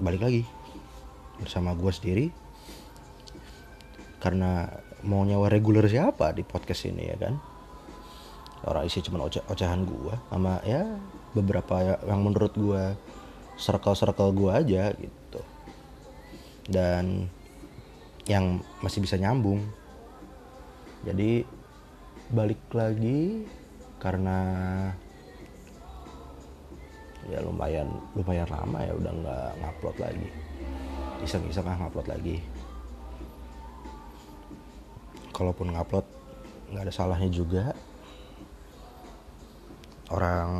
balik lagi bersama gue sendiri. Karena mau nyawa reguler siapa di podcast ini ya kan? Orang isi cuma oce ocehan gue sama ya beberapa yang menurut gue circle circle gue aja gitu. Dan yang masih bisa nyambung. Jadi balik lagi karena ya lumayan lumayan lama ya udah nggak ngupload lagi. Iseng-iseng ah ngupload lagi. Kalaupun ngupload nggak ada salahnya juga. Orang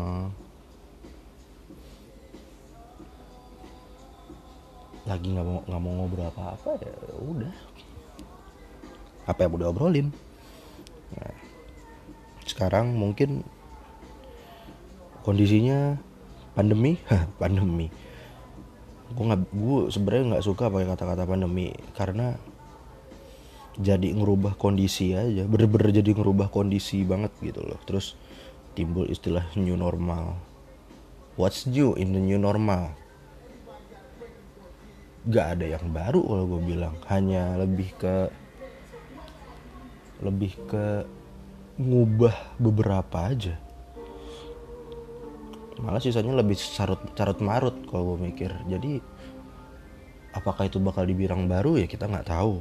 lagi nggak mau nggak mau ngobrol apa apa ya udah. Apa yang udah obrolin nah, sekarang mungkin kondisinya pandemi? Pandemi. Gue nggak gue sebenarnya nggak suka pakai kata-kata pandemi karena jadi ngerubah kondisi aja. Bener-bener jadi ngerubah kondisi banget gitu loh. Terus timbul istilah new normal. What's new in the new normal? Gak ada yang baru kalau gue bilang. Hanya lebih ke lebih ke ngubah beberapa aja malah sisanya lebih carut carut marut kalau gue mikir. Jadi apakah itu bakal dibilang baru? Ya kita nggak tahu.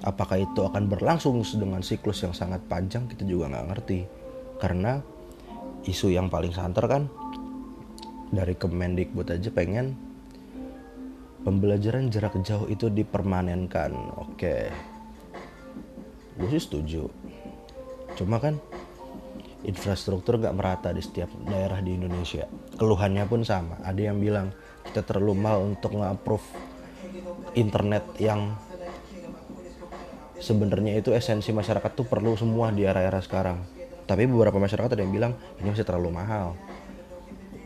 Apakah itu akan berlangsung dengan siklus yang sangat panjang? Kita juga nggak ngerti. Karena isu yang paling santer kan dari Kemendikbud aja pengen pembelajaran jarak jauh itu dipermanenkan. Oke. Gue sih setuju. Cuma kan infrastruktur gak merata di setiap daerah di Indonesia. Keluhannya pun sama. Ada yang bilang kita terlalu mahal untuk nge-approve internet yang sebenarnya itu esensi masyarakat tuh perlu semua di era-era sekarang. Tapi beberapa masyarakat ada yang bilang ini masih terlalu mahal.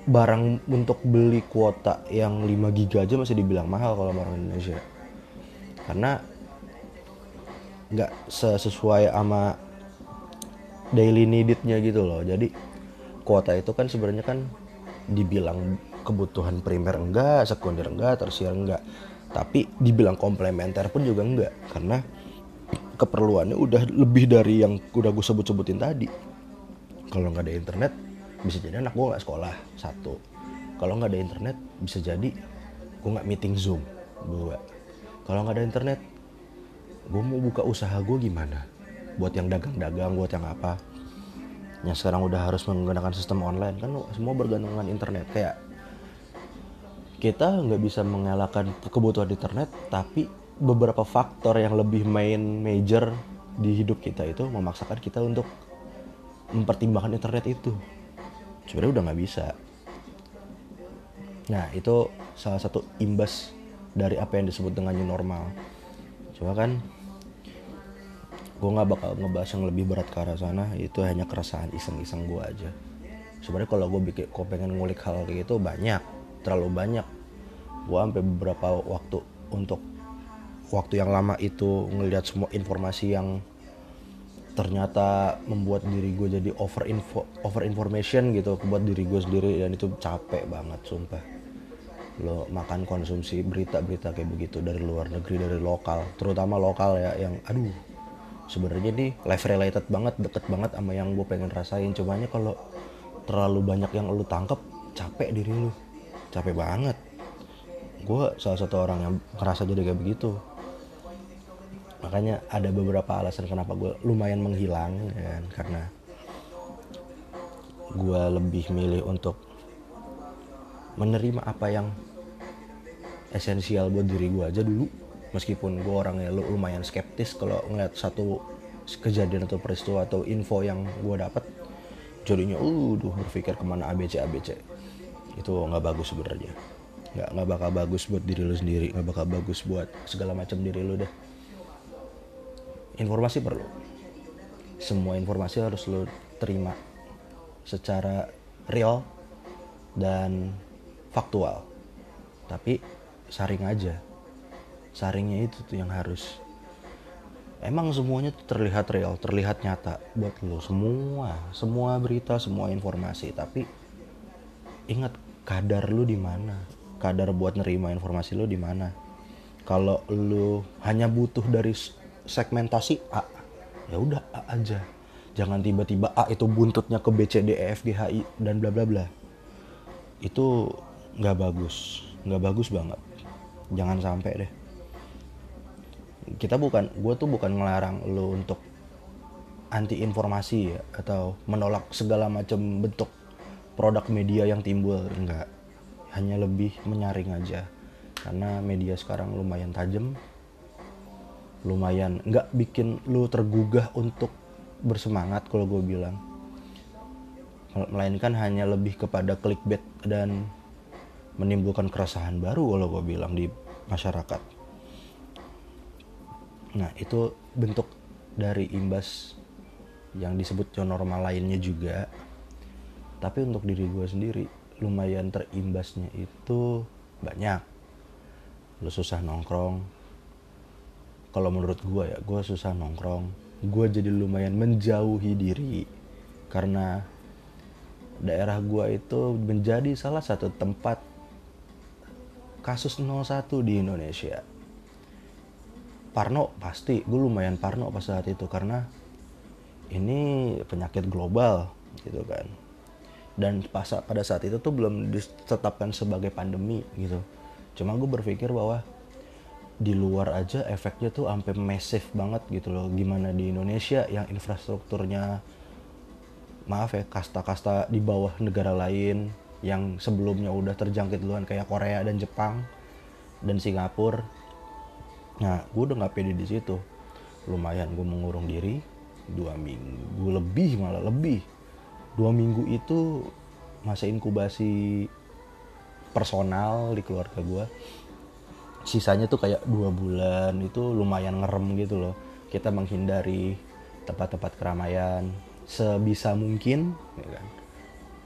Barang untuk beli kuota yang 5 giga aja masih dibilang mahal kalau orang Indonesia. Karena nggak sesuai sama daily needednya gitu loh. Jadi kuota itu kan sebenarnya kan dibilang kebutuhan primer enggak sekunder enggak tersier enggak. Tapi dibilang komplementer pun juga enggak karena keperluannya udah lebih dari yang udah gue sebut-sebutin tadi. Kalau nggak ada internet bisa jadi anak gue nggak sekolah satu. Kalau nggak ada internet bisa jadi gue nggak meeting zoom dua. Kalau nggak ada internet gue mau buka usaha gue gimana buat yang dagang-dagang buat yang apa. Yang sekarang udah harus menggunakan sistem online. Kan semua bergantung dengan internet. Kayak kita nggak bisa mengelakkan kebutuhan internet tapi beberapa faktor yang lebih main major di hidup kita itu memaksakan kita untuk mempertimbangkan internet itu. Sebenarnya udah nggak bisa. Nah itu salah satu imbas dari apa yang disebut dengan new normal. Coba kan gue nggak bakal ngebahas yang lebih berat ke arah sana itu hanya keresahan iseng-iseng gue aja. Sebenarnya kalau gue bikin gue pengen ngulik hal kayak gitu banyak terlalu banyak. Gue sampai beberapa waktu untuk waktu yang lama itu ngelihat semua informasi yang ternyata membuat diri gue jadi over info over information gitu buat diri gue sendiri dan itu capek banget sumpah. Lo makan konsumsi berita-berita kayak begitu dari luar negeri dari lokal terutama lokal ya yang aduh sebenarnya nih life related banget deket banget sama yang gue pengen rasain. Cumanya kalau terlalu banyak yang lu tangkep capek diri lu. Capek banget. Gue salah satu orang yang ngerasa jadi kayak begitu. Makanya ada beberapa alasan kenapa gue lumayan menghilang ya kan? Karena gue lebih milih untuk menerima apa yang esensial buat diri gue aja dulu meskipun gue orangnya lumayan skeptis kalau ngeliat satu kejadian atau peristiwa atau info yang gue dapat jadinya uh duh berpikir ke mana ABC ABC itu nggak bagus sebenarnya. Nggak nggak bakal bagus buat diri lu sendiri nggak bakal bagus buat segala macam diri lu deh. Informasi perlu. Semua informasi harus lu terima secara real dan faktual. Tapi saring aja saringnya itu tuh yang harus emang semuanya tuh terlihat real terlihat nyata buat lo. Semua semua berita semua informasi. Tapi ingat kadar lu di mana? Kadar buat nerima informasi lu di mana? Kalau lu hanya butuh dari segmentasi A ya udah A aja. Jangan tiba-tiba A itu buntutnya ke B C D E F G H I dan bla bla bla. Itu nggak bagus. Nggak bagus banget. Jangan sampai deh kita bukan gue tuh bukan ngelarang lu untuk anti informasi ya atau menolak segala macam bentuk produk media yang timbul enggak. Hanya lebih menyaring aja. Karena media sekarang lumayan tajam lumayan nggak bikin lu tergugah untuk bersemangat kalau gue bilang. Melainkan hanya lebih kepada clickbait dan menimbulkan keresahan baru kalau gue bilang di masyarakat nah itu bentuk dari imbas yang disebut normal lainnya juga. Tapi untuk diri gue sendiri lumayan terimbasnya itu banyak. Lu susah nongkrong. Kalau menurut gue ya gue susah nongkrong. Gue jadi lumayan menjauhi diri karena daerah gue itu menjadi salah satu tempat kasus 01 di Indonesia Parno pasti. Gue lumayan Parno pas saat itu karena ini penyakit global gitu kan. Dan pas pada saat itu tuh belum ditetapkan sebagai pandemi gitu. Cuma gue berpikir bahwa di luar aja efeknya tuh sampai massive banget gitu loh. Gimana di Indonesia yang infrastrukturnya maaf ya kasta-kasta di bawah negara lain yang sebelumnya udah terjangkit duluan kayak Korea dan Jepang dan Singapura nah gue udah nggak pede di situ. Lumayan gue mengurung diri dua minggu lebih malah lebih. Dua minggu itu masa inkubasi personal di keluarga gue sisanya tuh kayak dua bulan itu lumayan ngerem gitu loh. Kita menghindari tempat-tempat keramaian sebisa mungkin ya kan?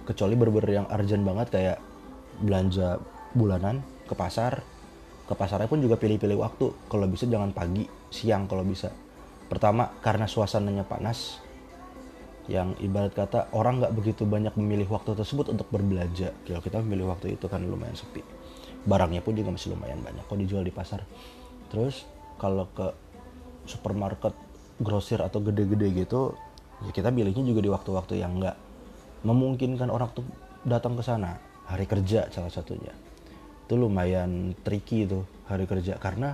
Kecuali berber yang urgent banget kayak belanja bulanan ke pasar ke pasarnya pun juga pilih-pilih waktu kalau bisa jangan pagi siang kalau bisa Pertama karena suasananya panas, yang ibarat kata orang nggak begitu banyak memilih waktu tersebut untuk berbelanja. Kalau kita memilih waktu itu kan lumayan sepi. Barangnya pun juga masih lumayan banyak kok dijual di pasar. Terus kalau ke supermarket, grosir atau gede-gede gitu, ya kita pilihnya juga di waktu-waktu yang nggak memungkinkan orang tuh datang ke sana. Hari kerja salah satunya. Itu lumayan tricky itu hari kerja. Karena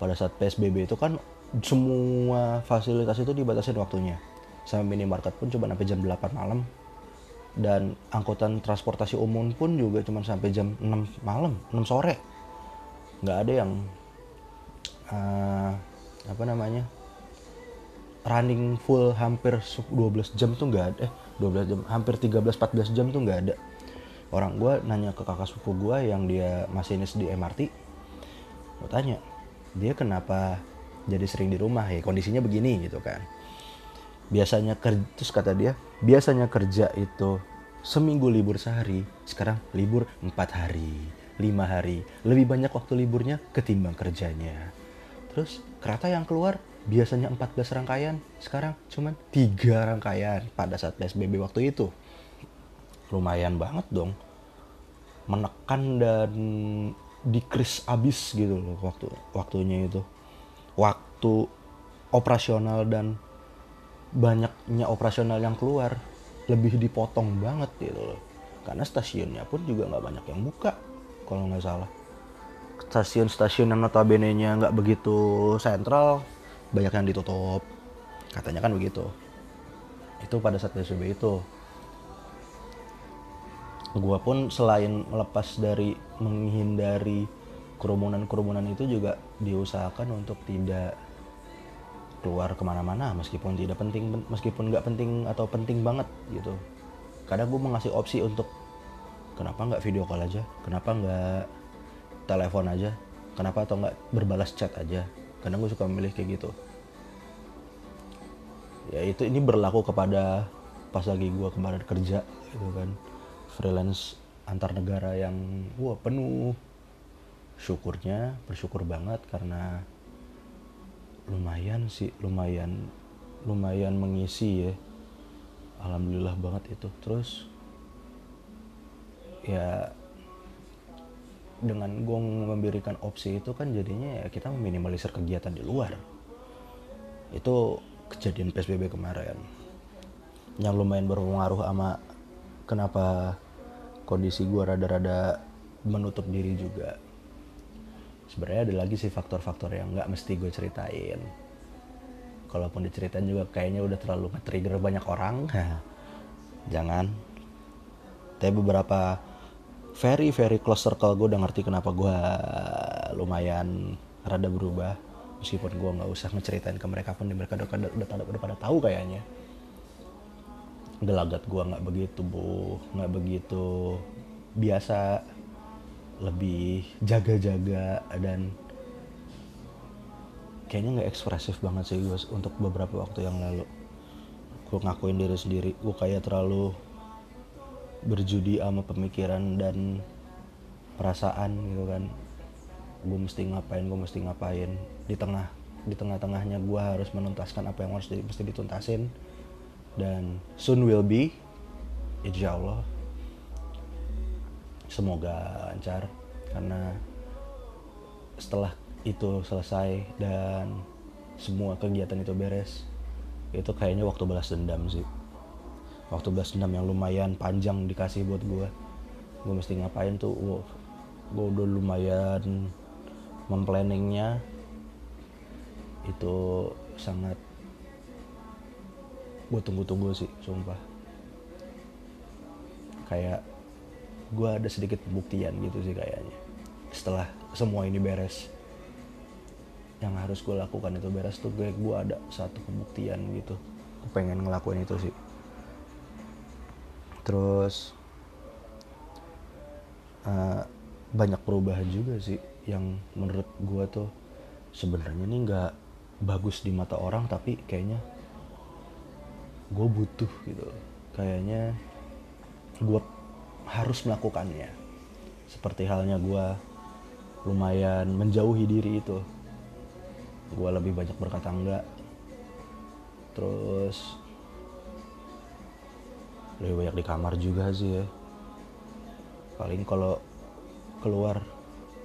pada saat PSBB itu kan semua fasilitas itu dibatasin waktunya. Sampai minimarket pun cuma sampai jam 8 malam. Dan angkutan transportasi umum pun juga cuma sampai jam 6 malam 6 sore. Nggak ada yang uh, apa namanya running full hampir 12 jam tuh nggak ada. Eh 12 jam hampir 13-14 jam tuh nggak ada orang gue nanya ke kakak sepupu gue yang dia masinis di MRT gue tanya dia kenapa jadi sering di rumah ya? Kondisinya begini gitu kan. Biasanya kerja terus kata dia biasanya kerja itu seminggu libur sehari sekarang libur empat hari lima hari. Lebih banyak waktu liburnya ketimbang kerjanya. Terus kereta yang keluar biasanya 14 rangkaian sekarang cuman tiga rangkaian pada saat PSBB waktu itu lumayan banget dong. Menekan dan dikris abis gitu loh waktu waktunya itu. Waktu operasional dan banyaknya operasional yang keluar lebih dipotong banget gitu loh. Karena stasiunnya pun juga nggak banyak yang buka kalau nggak salah. Stasiun-stasiun yang notabene nya nggak begitu sentral banyak yang ditutup. Katanya kan begitu. Itu pada saat PSBB itu gua pun selain melepas dari menghindari kerumunan-kerumunan itu juga diusahakan untuk tidak keluar ke mana-mana meskipun tidak penting meskipun nggak penting atau penting banget gitu. Kadang gue mengasih opsi untuk kenapa nggak video call aja? Kenapa nggak telepon aja? Kenapa atau nggak berbalas chat aja? Kadang gue suka memilih kayak gitu. Ya itu ini berlaku kepada pas lagi gue kemarin kerja gitu kan freelance antar negara yang wah penuh syukurnya bersyukur banget karena lumayan sih lumayan lumayan mengisi ya. Alhamdulillah banget itu. Terus ya dengan gue memberikan opsi itu kan jadinya ya kita meminimalisir kegiatan di luar. Itu kejadian PSBB kemarin. Yang lumayan berpengaruh sama kenapa kondisi gue rada-rada menutup diri juga. Sebenarnya ada lagi sih faktor-faktor yang nggak mesti gue ceritain. Kalaupun diceritain juga kayaknya udah terlalu nge-trigger banyak orang. Jangan. Tapi beberapa very very close circle gue udah ngerti kenapa gue lumayan rada berubah. Meskipun gue nggak usah ngeceritain ke mereka pun mereka udah, udah, udah, udah pada tahu kayaknya gelagat gue nggak begitu bu. Nggak begitu biasa. Lebih jaga-jaga dan kayaknya nggak ekspresif banget sih gue untuk beberapa waktu yang lalu. Gue ngakuin diri sendiri. Gue kayak terlalu berjudi sama pemikiran dan perasaan gitu kan. Gue mesti ngapain gue mesti ngapain. Di tengah di tengah-tengahnya gue harus menuntaskan apa yang harus di, mesti dituntasin dan soon will be insya Allah semoga lancar. Karena setelah itu selesai dan semua kegiatan itu beres itu kayaknya waktu balas dendam sih. Waktu balas dendam yang lumayan panjang dikasih buat gue gue mesti ngapain tuh? Gue udah lumayan memplanningnya. Itu sangat gue tunggu-tunggu sih sumpah. Kayak gue ada sedikit pembuktian gitu sih kayaknya. Setelah semua ini beres yang harus gue lakukan itu beres tuh gue gue ada satu pembuktian gitu. Gue pengen ngelakuin itu sih. Terus uh, banyak perubahan juga sih yang menurut gue tuh. Sebenarnya ini nggak bagus di mata orang tapi kayaknya gue butuh gitu. Kayaknya gue harus melakukannya. Seperti halnya gue lumayan menjauhi diri itu. Gue lebih banyak berkata enggak. Terus lebih banyak di kamar juga sih ya. Paling kalau keluar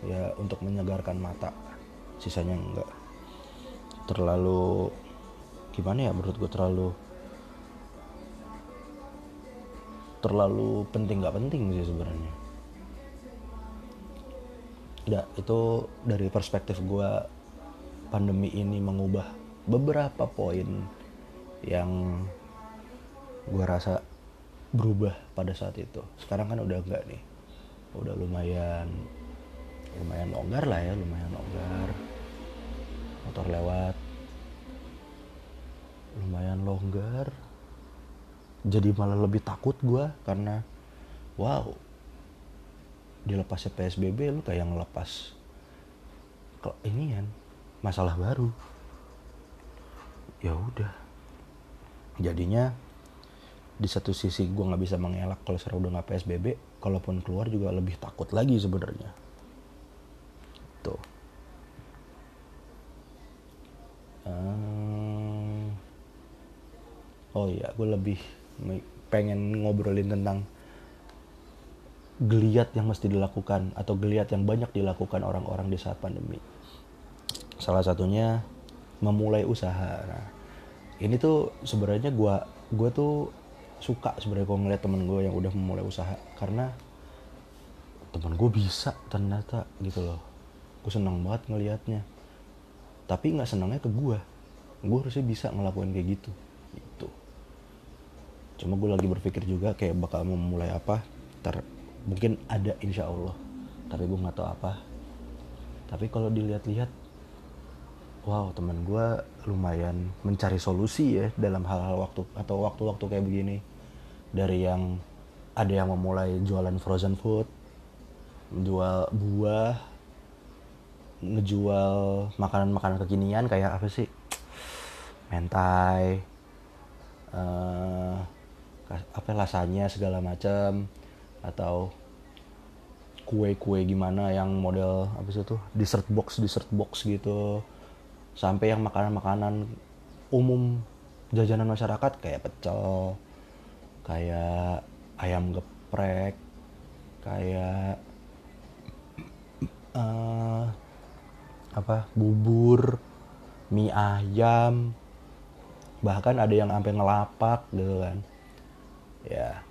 ya untuk menyegarkan mata sisanya enggak. Terlalu gimana ya menurut gue terlalu terlalu penting nggak penting sih sebenarnya. Ya itu dari perspektif gue pandemi ini mengubah beberapa poin yang gue rasa berubah pada saat itu. Sekarang kan udah enggak nih. Udah lumayan lumayan longgar lah ya lumayan longgar. Motor lewat. Lumayan longgar jadi malah lebih takut gue karena wow dilepasnya PSBB lu kayak ngelepas ke ini kan masalah baru. Ya udah. Jadinya di satu sisi gue nggak bisa mengelak kalau sekarang udah nggak PSBB kalaupun keluar juga lebih takut lagi sebenarnya. Tuh. Uh, oh iya gue lebih pengen ngobrolin tentang geliat yang mesti dilakukan atau geliat yang banyak dilakukan orang-orang di saat pandemi. Salah satunya memulai usaha. Nah ini tuh sebenarnya gue gue tuh suka sebenarnya kalau ngeliat temen gue yang udah memulai usaha karena temen gue bisa ternyata gitu loh. Gue seneng banget ngelihatnya tapi nggak senangnya ke gue gue harusnya bisa ngelakuin kayak gitu. Itu cuma gue lagi berpikir juga kayak bakal mau memulai apa ter mungkin ada insya Allah. Tapi gue nggak tahu apa. Tapi kalau dilihat-lihat wow teman gue lumayan mencari solusi ya dalam hal-hal waktu atau waktu-waktu kayak begini. Dari yang ada yang memulai jualan frozen food jual buah ngejual makanan-makanan kekinian kayak apa sih? Mentai uh, apa lasanya segala macam atau kue-kue gimana yang model apa sih tuh dessert box dessert box gitu. Sampai yang makanan-makanan umum jajanan masyarakat kayak pecel kayak ayam geprek kayak eh, apa bubur mie ayam. Bahkan ada yang sampai ngelapak gitu kan ya.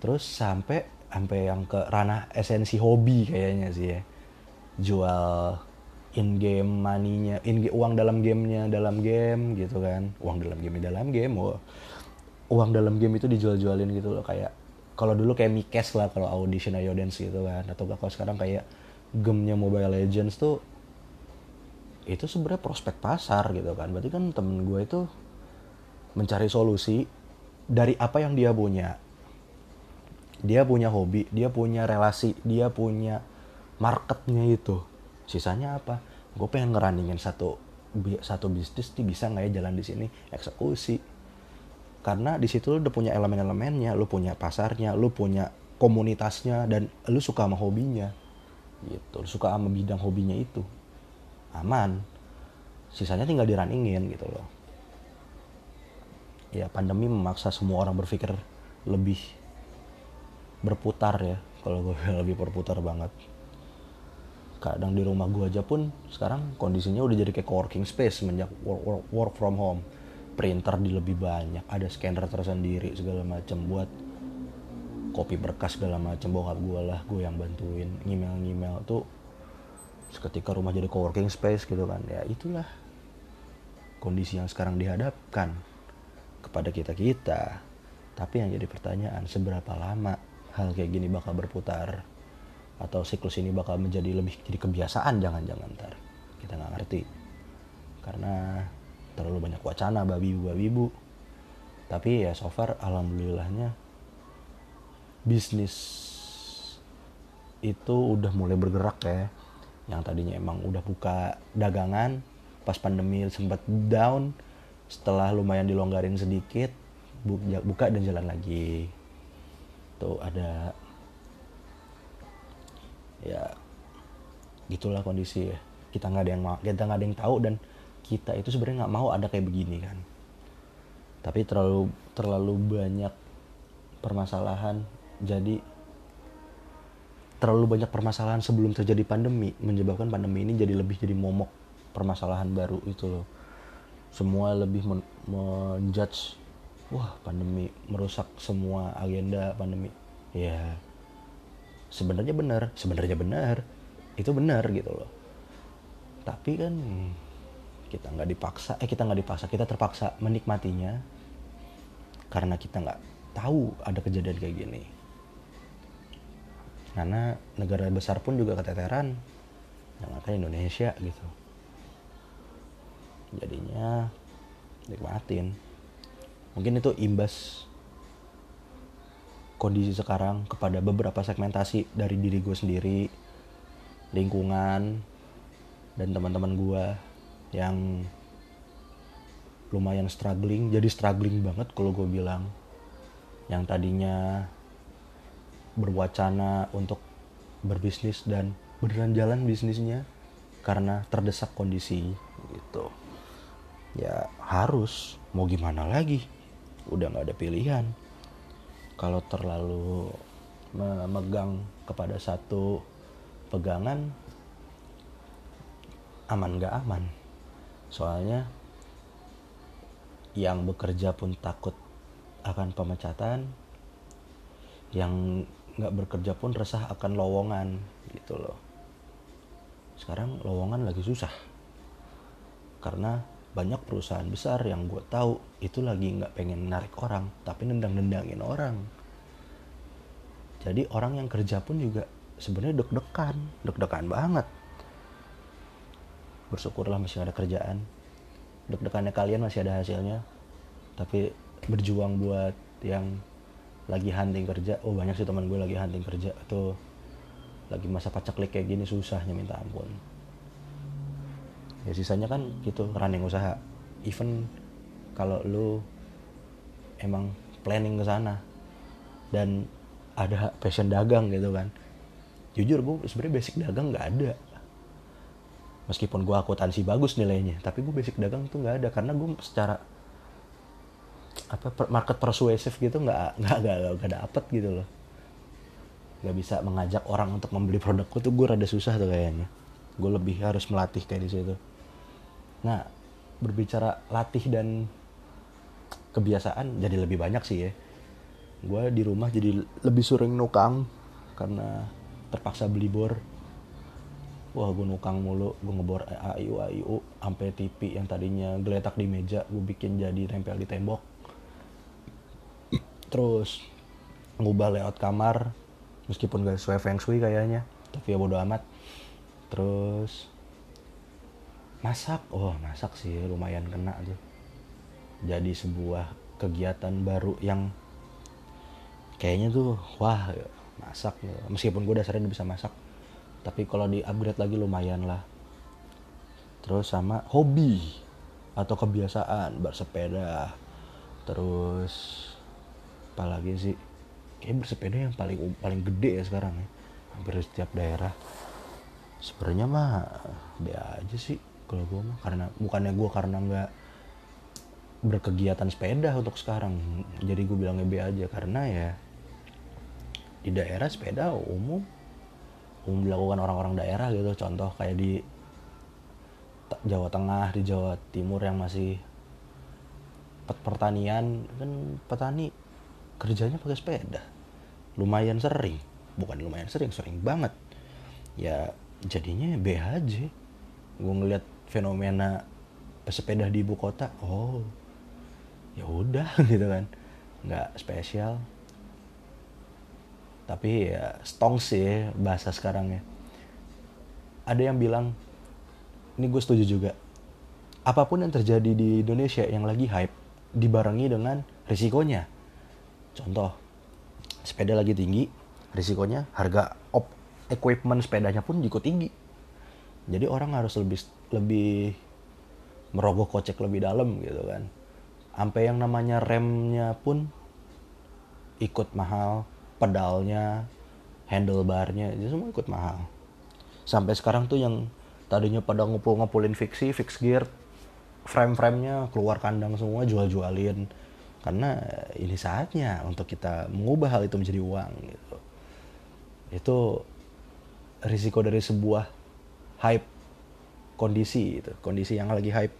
Terus sampai sampai yang ke ranah esensi hobi kayaknya sih ya. Jual in game maninya in uang dalam gamenya dalam game gitu kan. Uang dalam game dalam game wah. uang dalam game itu dijual-jualin gitu loh kayak kalau dulu kayak Mikes lah kalau audition Ayo Dance gitu kan. Atau kalau sekarang kayak gamenya Mobile Legends tuh itu sebenarnya prospek pasar gitu kan. Berarti kan temen gue itu mencari solusi dari apa yang dia punya. Dia punya hobi dia punya relasi dia punya marketnya itu. Sisanya apa? Gue pengen ngerandingin satu satu bisnis nih bisa nggak ya jalan di sini? Eksekusi. Karena di situ lu udah punya elemen-elemennya lu punya pasarnya lu punya komunitasnya dan lu suka sama hobinya. Gitu lu suka sama bidang hobinya itu. Aman. Sisanya tinggal diraningin gitu loh ya pandemi memaksa semua orang berpikir lebih berputar ya. Kalau gue lebih berputar banget. Kadang di rumah gue aja pun sekarang kondisinya udah jadi kayak co-working space semenjak work, work, work from home. Printer di lebih banyak ada scanner tersendiri segala macam buat kopi berkas segala macam bokap gue lah gue yang bantuin email email tuh seketika rumah jadi co-working space gitu kan. Ya itulah kondisi yang sekarang dihadapkan kepada kita kita. Tapi yang jadi pertanyaan seberapa lama hal kayak gini bakal berputar? Atau siklus ini bakal menjadi lebih jadi kebiasaan? Jangan-jangan ntar. Kita nggak ngerti. Karena terlalu banyak wacana babi bu babi bu tapi ya so far alhamdulillahnya bisnis itu udah mulai bergerak ya. Yang tadinya emang udah buka dagangan pas pandemi sempat down setelah lumayan dilonggarin sedikit buka dan jalan lagi. Tuh ada. Ya gitulah kondisi ya. Kita nggak ada yang mau kita nggak ada yang tahu dan kita itu sebenarnya nggak mau ada kayak begini kan. Tapi terlalu terlalu banyak permasalahan. Jadi terlalu banyak permasalahan sebelum terjadi pandemi menyebabkan pandemi ini jadi lebih jadi momok permasalahan baru itu loh semua lebih men menjudge wah pandemi merusak semua agenda pandemi. Ya sebenarnya benar sebenarnya benar itu benar gitu loh. Tapi kan kita nggak dipaksa eh kita nggak dipaksa kita terpaksa menikmatinya karena kita nggak tahu ada kejadian kayak gini. Karena negara besar pun juga keteteran yang kan Indonesia gitu jadinya nikmatin. Mungkin itu imbas kondisi sekarang kepada beberapa segmentasi dari diri gue sendiri lingkungan dan teman-teman gue yang lumayan struggling jadi struggling banget kalau gue bilang. Yang tadinya berwacana untuk berbisnis dan beneran jalan bisnisnya karena terdesak kondisi gitu ya harus. Mau gimana lagi? Udah nggak ada pilihan. Kalau terlalu memegang kepada satu pegangan aman nggak aman. Soalnya yang bekerja pun takut akan pemecatan yang nggak bekerja pun resah akan lowongan gitu loh. Sekarang lowongan lagi susah karena banyak perusahaan besar yang gue tahu itu lagi nggak pengen narik orang tapi nendang-nendangin orang. Jadi orang yang kerja pun juga sebenarnya deg-degan deg-degan banget. Bersyukurlah masih ada kerjaan. Deg-degannya kalian masih ada hasilnya. Tapi berjuang buat yang lagi hunting kerja oh banyak sih teman gue lagi hunting kerja tuh lagi masa pacaklik kayak gini susahnya minta ampun ya sisanya kan gitu running usaha. Even kalau lu emang planning ke sana dan ada passion dagang gitu kan. Jujur gue sebenarnya basic dagang nggak ada. Meskipun gue akuntansi bagus nilainya tapi gue basic dagang tuh nggak ada karena gue secara apa market persuasif gitu nggak nggak nggak dapet gitu loh. Nggak bisa mengajak orang untuk membeli produkku tuh gue rada susah tuh kayaknya. Gue lebih harus melatih kayak di situ nah berbicara latih dan kebiasaan jadi lebih banyak sih ya. Gue di rumah jadi lebih sering nukang karena terpaksa beli bor. Wah gue nukang mulu gue ngebor AIU AIU sampai TV yang tadinya geletak di meja gue bikin jadi nempel di tembok. Terus ngubah layout kamar meskipun gak sesuai feng shui kayaknya tapi ya bodo amat. Terus masak? Oh masak sih lumayan kena tuh. Jadi sebuah kegiatan baru yang kayaknya tuh wah masak meskipun gue dasarnya bisa masak tapi kalau di upgrade lagi lumayan lah. Terus sama hobi atau kebiasaan bersepeda. Terus apalagi sih? Kayak bersepeda yang paling paling gede ya sekarang ya. Hampir setiap daerah. Sebenarnya mah be aja sih kalau gue mah karena bukannya gue karena nggak berkegiatan sepeda untuk sekarang. Jadi gue bilangnya be aja karena ya di daerah sepeda umum umum dilakukan orang-orang daerah gitu. Contoh kayak di Jawa Tengah di Jawa Timur yang masih pertanian. Kan petani kerjanya pakai sepeda. Lumayan sering. Bukan lumayan sering sering banget. Ya jadinya B aja. Gue ngeliat fenomena pesepeda di ibu kota oh ya udah gitu kan. Nggak spesial. Tapi ya stong sih bahasa sekarang ya. Ada yang bilang ini gue setuju juga apa pun yang terjadi di Indonesia yang lagi hype dibarengi dengan risikonya. Contoh, sepeda lagi tinggi, risikonya harga op equipment sepedanya pun juga tinggi. Jadi orang harus lebih lebih merogoh kocek lebih dalam gitu kan. Sampai yang namanya remnya pun ikut mahal, pedalnya, handlebarnya, itu semua ikut mahal. Sampai sekarang tuh yang tadinya pada ngumpul-ngumpulin fiksi, fix gear, frame-framenya keluar kandang semua jual-jualin karena ini saatnya untuk kita mengubah hal itu menjadi uang gitu itu risiko dari sebuah hype kondisi itu kondisi yang lagi hype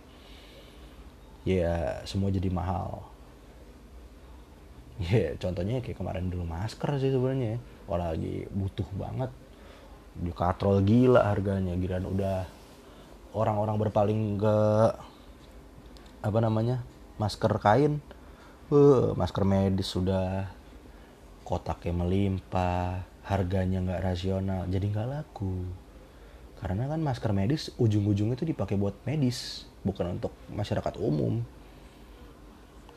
ya semua jadi mahal. Ya contohnya kayak kemarin dulu masker sih sebenarnya orang lagi butuh banget. Di katrol gila harganya giran udah orang-orang berpaling ke apa namanya masker kain. Uh, masker medis sudah kotaknya melimpah harganya nggak rasional jadi nggak laku karena kan masker medis ujung-ujungnya itu dipakai buat medis bukan untuk masyarakat umum.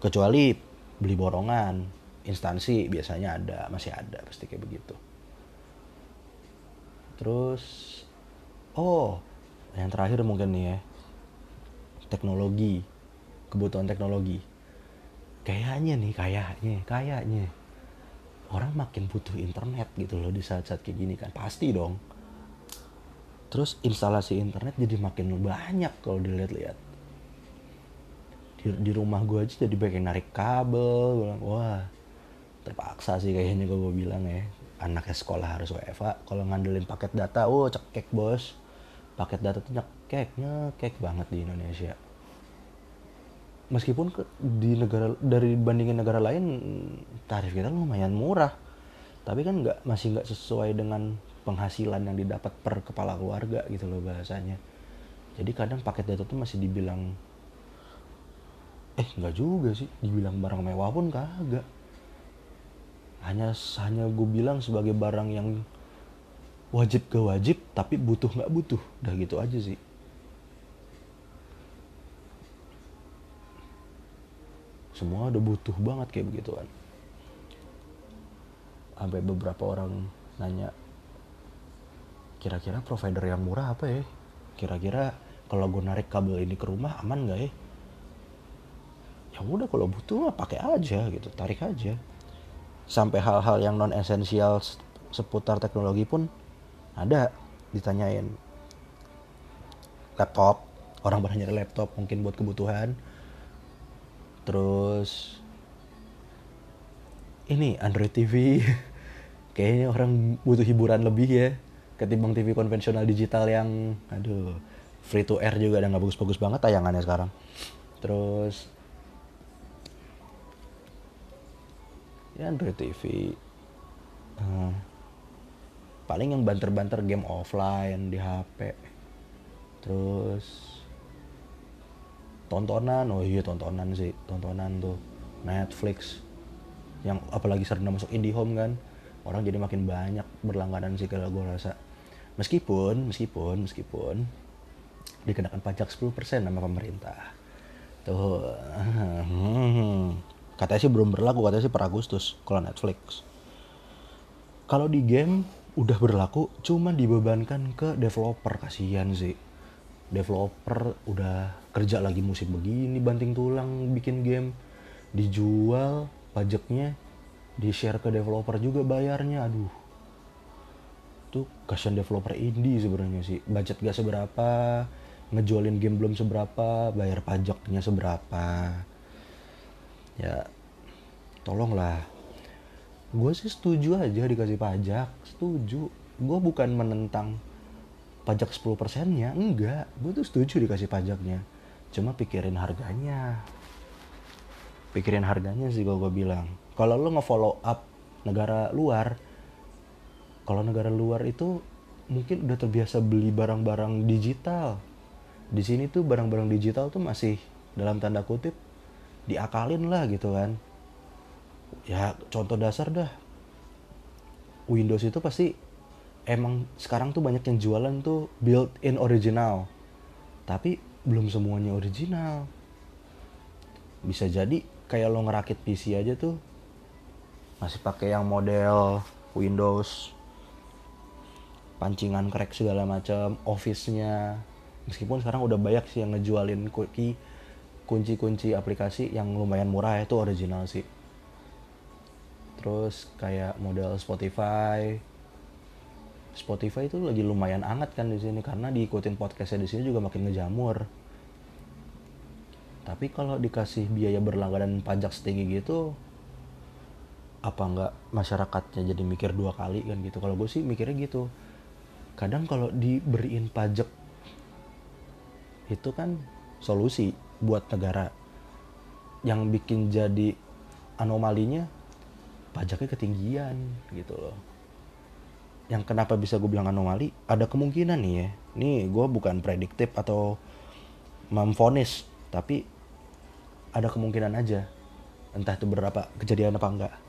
Kecuali beli borongan instansi biasanya ada masih ada pasti kayak begitu. Terus oh yang terakhir mungkin nih ya teknologi kebutuhan teknologi. Kayaknya nih kayaknya kayaknya. Orang makin butuh internet gitu loh di saat-saat kayak gini kan. Pasti dong terus instalasi internet jadi makin banyak kalau dilihat-lihat. Di, di rumah gue aja jadi banyak narik kabel bilang wah terpaksa sih kayaknya gue bilang ya. Anaknya sekolah harus WFA kalau ngandelin paket data oh cekek bos. Paket data tuh nyekek nyekek banget di Indonesia. Meskipun di negara dari bandingin negara lain tarif kita lumayan murah. Tapi kan nggak masih nggak sesuai dengan penghasilan yang didapat per kepala keluarga gitu loh bahasanya. Jadi kadang paket data tuh masih dibilang eh nggak juga sih. Dibilang barang mewah pun kagak. Hanya hanya gue bilang sebagai barang yang wajib gak wajib tapi butuh nggak butuh. Udah gitu aja sih. Semua udah butuh banget kayak begituan. Sampai beberapa orang nanya kira-kira provider yang murah apa ya? Kira-kira kalau gue narik kabel ini ke rumah aman nggak ya? Ya udah kalau butuh mah pakai aja gitu tarik aja. Sampai hal-hal yang non esensial seputar teknologi pun ada ditanyain. Laptop orang banyak nyari laptop mungkin buat kebutuhan. Terus ini Android TV kayaknya orang butuh hiburan lebih ya ketimbang TV konvensional digital yang aduh free to air juga ada nggak bagus-bagus banget tayangannya sekarang. Terus ya Android TV uh, paling yang banter-banter game offline di HP terus tontonan oh iya tontonan sih tontonan tuh Netflix yang apalagi sering masuk IndiHome kan orang jadi makin banyak berlangganan sih kalau gue rasa. Meskipun meskipun meskipun dikenakan pajak 10% sama pemerintah. Tuh katanya sih belum berlaku katanya sih per Agustus kalau Netflix. Kalau di game udah berlaku cuma dibebankan ke developer kasihan sih. Developer udah kerja lagi musim begini banting tulang bikin game dijual pajaknya di share ke developer juga bayarnya. Aduh. Tuh kasihan developer indie sebenarnya sih. Budget gak seberapa ngejualin game belum seberapa bayar pajaknya seberapa. Ya tolonglah. Gue sih setuju aja dikasih pajak. Setuju. Gue bukan menentang pajak 10 persennya. Enggak. Gue tuh setuju dikasih pajaknya. Cuma pikirin harganya. Pikirin harganya sih kalau gue bilang kalau lo nge-follow up negara luar kalau negara luar itu mungkin udah terbiasa beli barang-barang digital. Di sini tuh barang-barang digital tuh masih dalam tanda kutip diakalin lah gitu kan. Ya contoh dasar dah. Windows itu pasti emang sekarang tuh banyak yang jualan tuh built in original. Tapi belum semuanya original. Bisa jadi kayak lo ngerakit PC aja tuh masih pakai yang model Windows. Pancingan crack segala macam office-nya. Meskipun sekarang udah banyak sih yang ngejualin kunci kunci-kunci aplikasi yang lumayan murah itu original sih. Terus kayak model Spotify. Spotify itu lagi lumayan anget kan di sini karena diikutin podcastnya di sini juga makin ngejamur. Tapi kalau dikasih biaya berlangganan pajak setinggi gitu apa nggak masyarakatnya jadi mikir dua kali kan gitu? Kalau gue sih mikirnya gitu. Kadang kalau diberiin pajak itu kan solusi buat negara. Yang bikin jadi anomalinya pajaknya ketinggian gitu loh. Yang kenapa bisa gue bilang anomali? Ada kemungkinan nih ya. Nih gue bukan prediktif atau memfonis tapi ada kemungkinan aja. Entah itu berapa kejadian apa enggak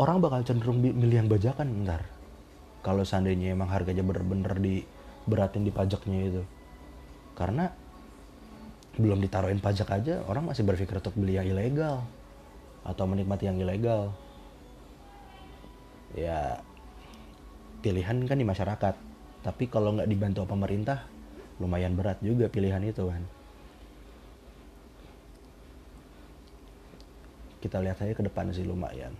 orang bakal cenderung milih yang bajakan ntar kalau seandainya emang harganya bener-bener diberatin di pajaknya itu. Karena belum ditaruhin pajak aja orang masih berpikir untuk beli yang ilegal atau menikmati yang ilegal. Ya pilihan kan di masyarakat. Tapi kalau nggak dibantu pemerintah lumayan berat juga pilihan itu kan kita lihat aja ke depan sih lumayan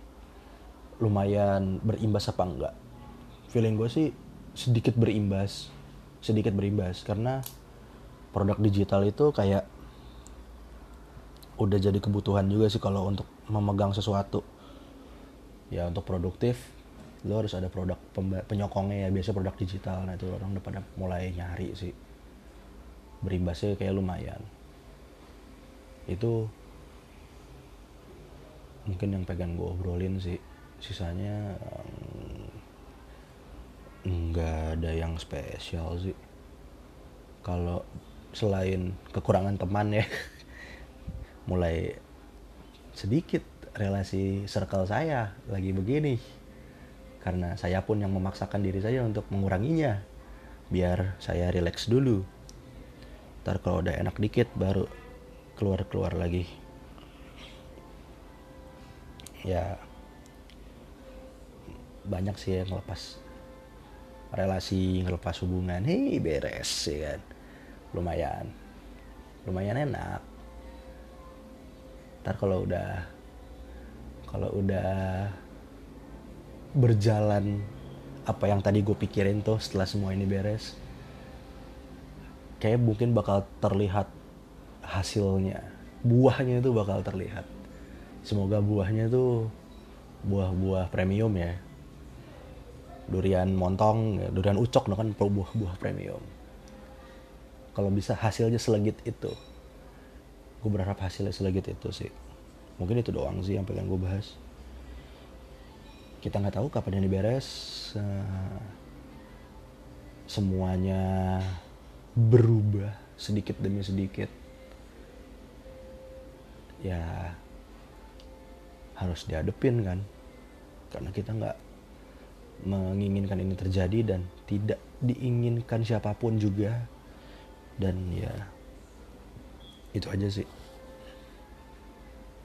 lumayan berimbas apa enggak? Feeling gue sih sedikit berimbas sedikit berimbas karena produk digital itu kayak udah jadi kebutuhan juga sih kalau untuk memegang sesuatu. Ya untuk produktif lo harus ada produk penyokongnya ya biasa produk digital. Nah itu orang udah pada mulai nyari sih. Berimbasnya kayak lumayan. Itu mungkin yang pegang gue obrolin sih sisanya nggak ada yang spesial sih. Kalau selain kekurangan teman ya mulai sedikit relasi circle saya lagi begini. Karena saya pun yang memaksakan diri saya untuk menguranginya biar saya relax dulu. Ntar kalau udah enak dikit baru keluar keluar lagi. Ya banyak sih yang ngelepas relasi ngelepas hubungan. Hei beres ya kan? Lumayan. Lumayan enak. Ntar kalau udah kalau udah berjalan apa yang tadi gue pikirin tuh setelah semua ini beres kayak mungkin bakal terlihat hasilnya. Buahnya itu bakal terlihat. Semoga buahnya tuh buah-buah premium ya durian montong ya, durian ucok no kan buah-buah premium. Kalau bisa hasilnya selegit itu. Gue berharap hasilnya selegit itu sih. Mungkin itu doang sih yang pengen gue bahas. Kita nggak tahu kapan ini beres uh, semuanya berubah sedikit demi sedikit. Ya harus dihadepin kan karena kita nggak menginginkan ini terjadi dan tidak diinginkan siapa pun juga. Dan ya itu aja sih